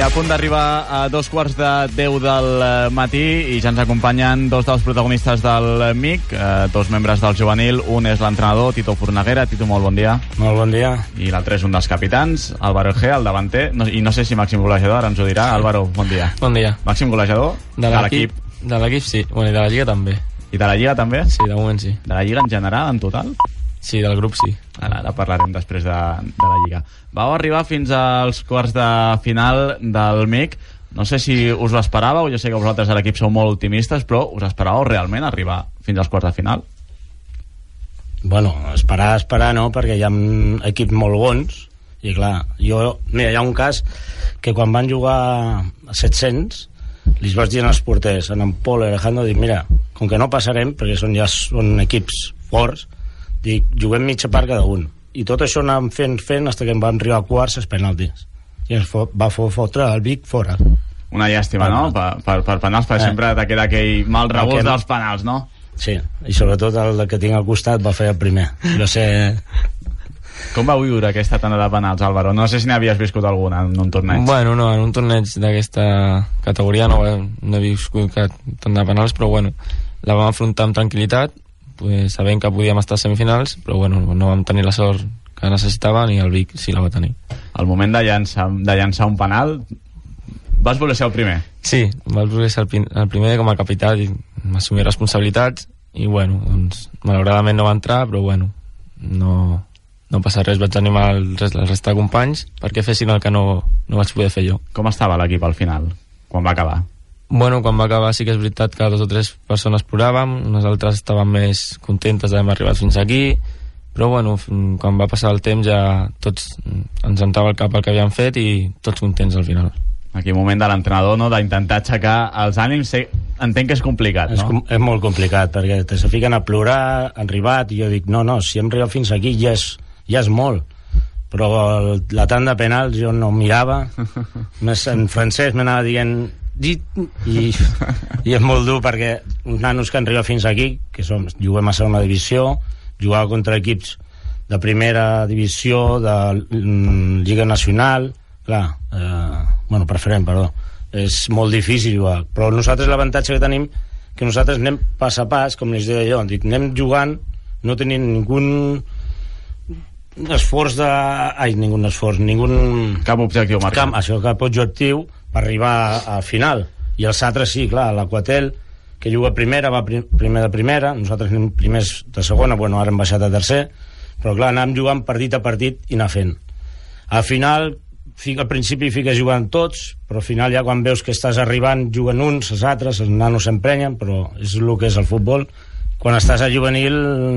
A punt d'arribar a dos quarts de 10 del eh, matí i ja ens acompanyen dos dels protagonistes del MIC, eh, dos membres del juvenil. Un és l'entrenador, Tito Fornaguera. Tito, molt bon dia. Molt bon dia. I l'altre és un dels capitans, Álvaro G, el davanter. No, I no sé si màxim golejador, ara ens ho dirà. Álvaro, bon dia. Bon dia. Màxim golejador De l'equip. De l'equip, sí. Bueno, i de la Lliga també. I de la Lliga també? Sí, de moment sí. De la Lliga en general, en total? Sí, del grup sí. Ara, ara parlarem després de, de la Lliga. Vau arribar fins als quarts de final del MIC. No sé si us ho esperàveu, jo sé que vosaltres a l'equip sou molt optimistes, però us esperàveu realment arribar fins als quarts de final? Bueno, esperar, esperar no, perquè hi ha equips molt bons, i clar, jo, mira, hi ha un cas que quan van jugar a 700, li vaig dir als porters, en en Pol i Alejandro, dic, mira, com que no passarem, perquè són ja són equips forts, dic, juguem mitja part cada un. I tot això anàvem fent, fent, fins que em van arribar a quarts els penaltis. I ens va fotre el Vic fora. Una llàstima, no? Per, per, per penals, perquè eh. sempre te queda aquell mal regust dels penals, no? Sí, i sobretot el que tinc al costat va fer el primer. No sé... Com va viure aquesta tanda de penals, Álvaro? No sé si n'havies viscut alguna en un torneig. Bueno, no, en un torneig d'aquesta categoria no, no he viscut tant de penals, però bueno, la vam afrontar amb tranquil·litat, pues, sabent que podíem estar a semifinals, però bueno, no vam tenir la sort que necessitaven i el Vic sí la va tenir. Al moment de llançar, de llançar un penal, vas voler ser el primer? Sí, vaig voler ser el, el primer com a capità i assumir responsabilitats i bueno, doncs malauradament no va entrar, però bueno, no, no passa res, vaig animar el rest, la resta de companys perquè fessin el que no, no vaig poder fer jo. Com estava l'equip al final, quan va acabar? Bueno, quan va acabar sí que és veritat que dos o tres persones ploràvem, unes altres estaven més contentes d'haver arribat fins aquí, però bueno, quan va passar el temps ja tots ens entrava el cap el que havíem fet i tots contents al final. Aquí moment de l'entrenador, no?, d'intentar aixecar els ànims, sé, entenc que és complicat, no? És, com, és molt complicat, perquè te se fiquen a plorar, han arribat, i jo dic, no, no, si hem arribat fins aquí ja és, ja és molt, però el, la tant de penals jo no mirava, més en francès m'anava dient i, i és molt dur perquè uns nanos que han arribat fins aquí que som, juguem a segona divisió jugar contra equips de primera divisió de mm, Lliga Nacional clar, eh, bueno, preferent, perdó és molt difícil jugar però nosaltres l'avantatge que tenim que nosaltres anem pas a pas, com les deia jo dic, anem jugant, no tenim ningú esforç de... Ai, ningú esforç, ningú... Cap objectiu marcat. Cap, això, cap objectiu per arribar al final. I els altres sí, clar, l'Aquatel, que juga primera, va prim, primer de primera, nosaltres anem primers de segona, bueno, ara hem baixat a tercer, però clar, anàvem jugant partit a partit i anar fent. Al final, al principi fiques jugant tots, però al final ja quan veus que estàs arribant juguen uns, els altres, els nanos s'emprenyen, però és el que és el futbol. Quan estàs a juvenil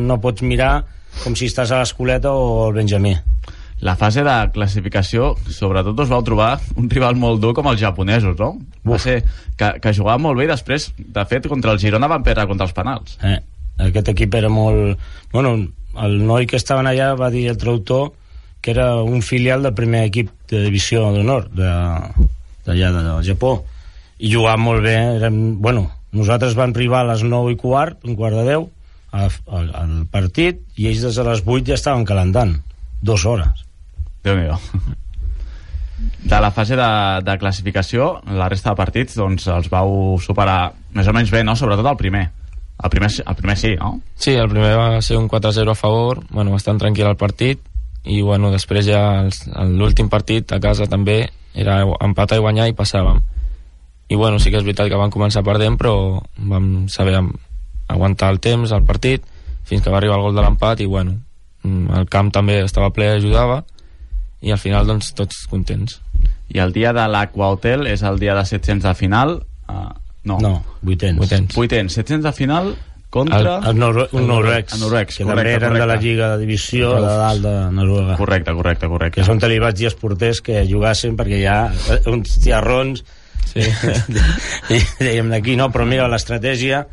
no pots mirar com si estàs a l'escoleta o al Benjamí la fase de classificació, sobretot us vau trobar un rival molt dur com els japonesos, no? Va ser que, que jugava molt bé i després, de fet, contra el Girona van perdre contra els penals. Eh, aquest equip era molt... Bueno, el noi que estaven allà va dir el traductor que era un filial del primer equip de divisió d'honor d'allà del Japó i jugava molt bé eren, bueno, nosaltres vam arribar a les 9 i quart, un quart de 10 al, al partit i ells des de les 8 ja estaven calentant dues hores déu nhi de la fase de, de classificació, la resta de partits doncs, els vau superar més o menys bé, no? sobretot el primer. El primer, el primer sí, no? Sí, el primer va ser un 4-0 a favor, bueno, bastant tranquil el partit, i bueno, després ja l'últim partit a casa també era empatar i guanyar i passàvem. I bueno, sí que és veritat que vam començar perdent, però vam saber aguantar el temps, el partit, fins que va arribar el gol de l'empat i bueno, mm, el camp també estava ple, ajudava, i al final doncs tots contents. I el dia de l'Aqua Hotel és el dia de 700 de final uh, no, no 800. 800 800 700 de final contra... El, el, Nor un noruecs, el noruecs que correcte, també eren correcte. de la Lliga de Divisió de dalt de Noruega. Correcte, correcte, correcte. Que són te li vaig dir als porters que jugassin perquè hi ha uns tiarrons sí. i dèiem d'aquí no, però mira l'estratègia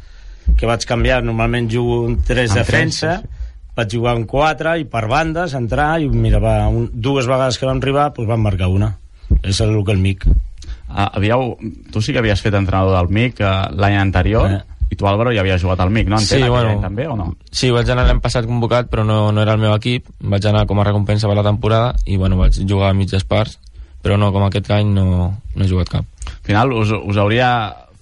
que vaig canviar, normalment jugo un 3 de defensa sí vaig jugar en quatre i per bandes entrar i mira, va, un, dues vegades que vam arribar doncs vam marcar una és el que el MIC ah, havíeu, tu sí que havies fet entrenador del MIC eh, l'any anterior eh. i tu Álvaro ja havies jugat al MIC, no? Entén, sí, bueno, també o no? Sí, vaig anar l'any passat convocat però no, no era el meu equip vaig anar com a recompensa per la temporada i bueno, vaig jugar a mitges parts però no, com aquest any no, no he jugat cap. Al final, us, us hauria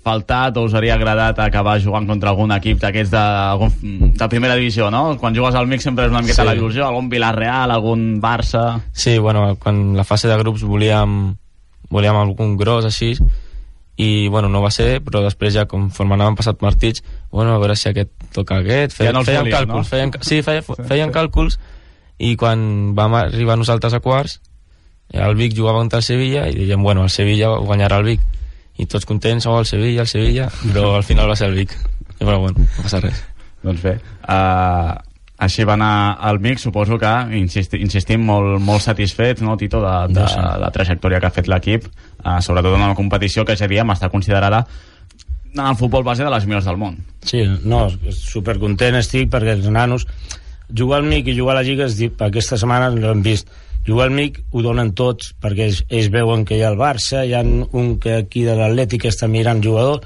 faltat o us hauria agradat acabar jugant contra algun equip d'aquests de, algun- de primera divisió, no? Quan jugues al mix sempre és una miqueta Sí. la il·lusió, algun Villarreal, algun Barça... Sí, bueno, quan la fase de grups volíem, volíem algun gros així, i bueno, no va ser, però després ja conforme anaven passat partits, bueno, a veure si aquest toca aquest, Ja feien, no els feien càlculs, no? feien, sí, feien, feien càlculs, i quan vam arribar nosaltres a quarts, el Vic jugava contra el Sevilla, i dèiem, bueno, el Sevilla guanyarà el Vic, i tots contents, oh, el Sevilla, el Sevilla, però al final va ser el Vic. I, però bueno, no passa res. Doncs bé, uh, així va anar al mix, suposo que insisti, insistim molt, molt satisfets, no, Tito, de, de, sí. la trajectòria que ha fet l'equip, uh, sobretot en una competició que ja diem està considerada en el futbol base de les millors del món. Sí, no, supercontent estic perquè els nanos jugar al MIC i jugar a la Lliga aquesta setmana l'hem vist jugar al MIC ho donen tots perquè ells, ells veuen que hi ha el Barça hi ha un que aquí de l'Atlètic està mirant jugador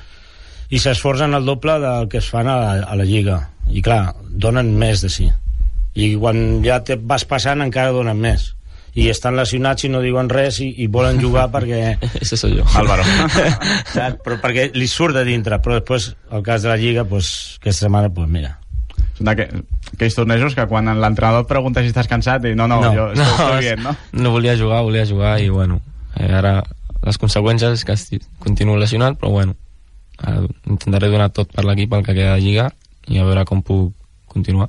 i s'esforcen el doble del que es fan a la, a la Lliga i clar, donen més de si i quan ja te vas passant encara donen més i estan lesionats i no diuen res i, i volen jugar perquè Ese soy yo. Álvaro. Saps? però perquè li surt de dintre però després el cas de la Lliga pues, aquesta setmana pues, mira aquells tornejos que quan l'entrenador et pregunta si estàs cansat i no, no, No. jo estoy, estoy bien, no? no volia jugar, volia jugar i bueno, eh, ara les conseqüències és que continuo lesionat, però bueno, ara intentaré donar tot per l'equip el que queda de Lliga i a veure com puc continuar.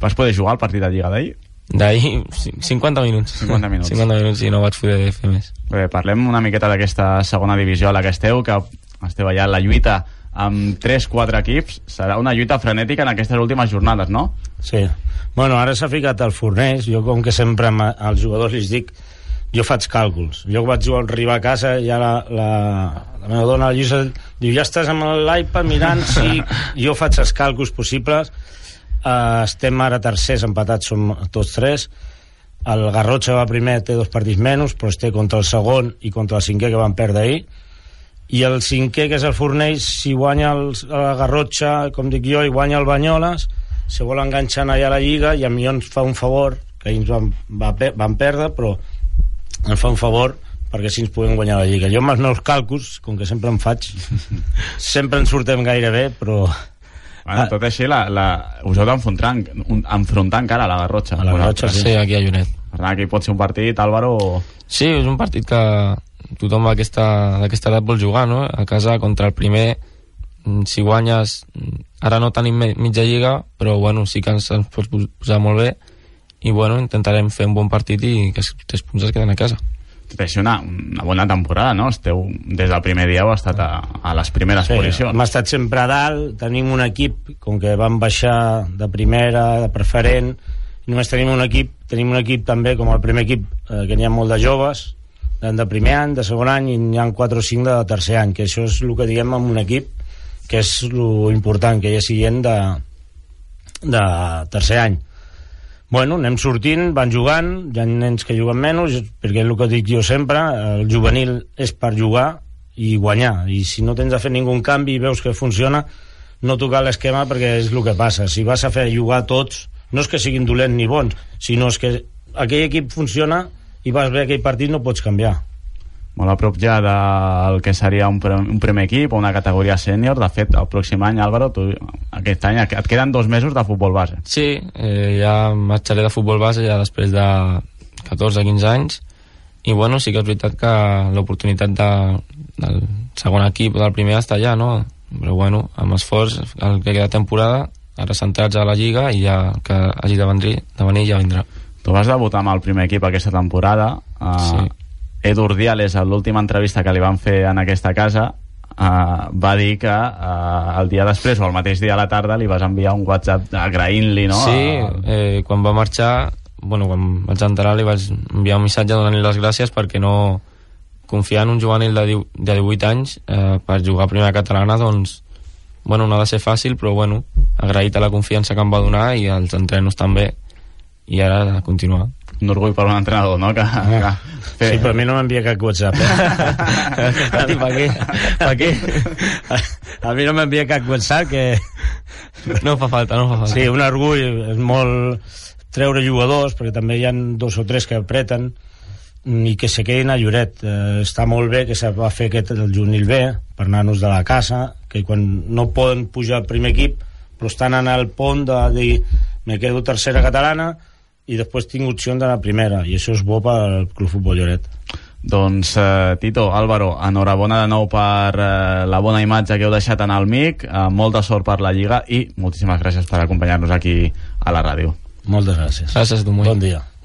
Vas poder jugar al partit de Lliga d'ahir? D'ahir, cin- 50 minuts. 50 minuts. 50 minuts i no vaig poder fer més. Bé, parlem una miqueta d'aquesta segona divisió a la que esteu, que esteu allà en la lluita amb 3-4 equips. Serà una lluita frenètica en aquestes últimes jornades, no? Sí. Bueno, ara s'ha ficat al forners. Jo, com que sempre als jugadors els dic, jo faig càlculs. Jo vaig jugar- arribar a casa i ja la, la, la meva dona, la Lluïsa, diu, ja estàs amb l'iPad mirant? Sí, jo faig els càlculs possibles. Uh, estem ara tercers, empatats som tots tres. El Garrotxa va primer, té dos partits menys, però es té contra el segon i contra el cinquè que van perdre ahir i el cinquè, que és el Fornells, si guanya el, la Garrotxa, com dic jo, i guanya el Banyoles, se vol enganxar allà a la Lliga i a mi ens fa un favor, que ens van, va, van perdre, però ens fa un favor perquè així ens puguem guanyar la Lliga. Jo amb els meus càlculs, com que sempre en faig, sempre en surtem gaire bé, però Bueno, Ah. tot així, la, la, us heu d'enfrontar enfrontar encara a la Garrotxa. A la Garrotxa, Sí, sí. aquí a Lloret. Per tant, aquí pot ser un partit, Álvaro... Sí, és un partit que tothom d'aquesta d'aquesta edat vol jugar, no? A casa contra el primer, si guanyes, ara no tenim mitja lliga, però bueno, sí que ens, ens pots posar molt bé i bueno, intentarem fer un bon partit i que els tres punts es queden a casa. Tot així, una, una bona temporada, no? Esteu, des del primer dia heu estat a, a les primeres Sí, posicions. hem estat sempre a dalt, tenim un equip, com que vam baixar de primera, de preferent, i només tenim un equip, tenim un equip també, com el primer equip, eh, que n'hi ha molt de joves, de primer any, de segon any, i n'hi ha 4 o 5 de tercer any, que això és el que diem amb un equip, que és lo important, que ha gent de, de tercer any. Bueno, anem sortint, van jugant, hi ha nens que juguen menys, perquè és el que dic jo sempre, el juvenil és per jugar i guanyar, i si no tens de fer ningú canvi i veus que funciona, no tocar l'esquema perquè és el que passa. Si vas a fer jugar tots, no és que siguin dolents ni bons, sinó és que aquell equip funciona i vas bé aquell partit no pots canviar. Molt a prop ja del que seria un, pre un primer equip o una categoria sènior. De fet, el pròxim any, Álvaro, tu, aquest any et queden dos mesos de futbol base. Sí, eh, ja marxaré de futbol base ja després de 14-15 anys i bueno, sí que és veritat que l'oportunitat de, del segon equip o del primer està allà, no? Però bueno, amb esforç, el que queda temporada, ara centrats a la Lliga i ja el que hagi de venir, de venir ja vindrà. Tu vas debutar amb el primer equip aquesta temporada. Uh, Sí. Edu Urdiales, a l'última entrevista que li van fer en aquesta casa, uh, va dir que uh, el dia després o el mateix dia a la tarda li vas enviar un WhatsApp agraint-li, no? Sí, eh, quan va marxar, bueno, quan vaig entrar li vaig enviar un missatge donant-li les gràcies perquè no confiar en un juvenil de, de 18 anys eh, per jugar a primera catalana, doncs, bueno, no ha de ser fàcil, però bueno, agraït a la confiança que em va donar i als entrenos també, i ara a continuar. un orgull per un entrenador, no? Que, que, Sí, però a mi no m'envia cap WhatsApp, eh? I per què? Per què? A mi no m'envia cap WhatsApp, que... No fa falta, no fa falta. Sí, un orgull, és molt treure jugadors, perquè també hi han dos o tres que apreten, i que se quedin a Lloret. Eh, està molt bé que se va fer aquest el juvenil B per nanos de la casa, que quan no poden pujar al primer equip, però estan en el pont de dir me quedo tercera catalana i després tinc opció d'anar a primera i això és bo pel Club Futbol Lloret. Doncs, eh, Tito, Álvaro, enhorabona de nou per eh, la bona imatge que heu deixat en el MIC, eh, molta sort per la Lliga i moltíssimes gràcies per acompanyar-nos aquí a la ràdio. Moltes gràcies. Gràcies. Bon dia.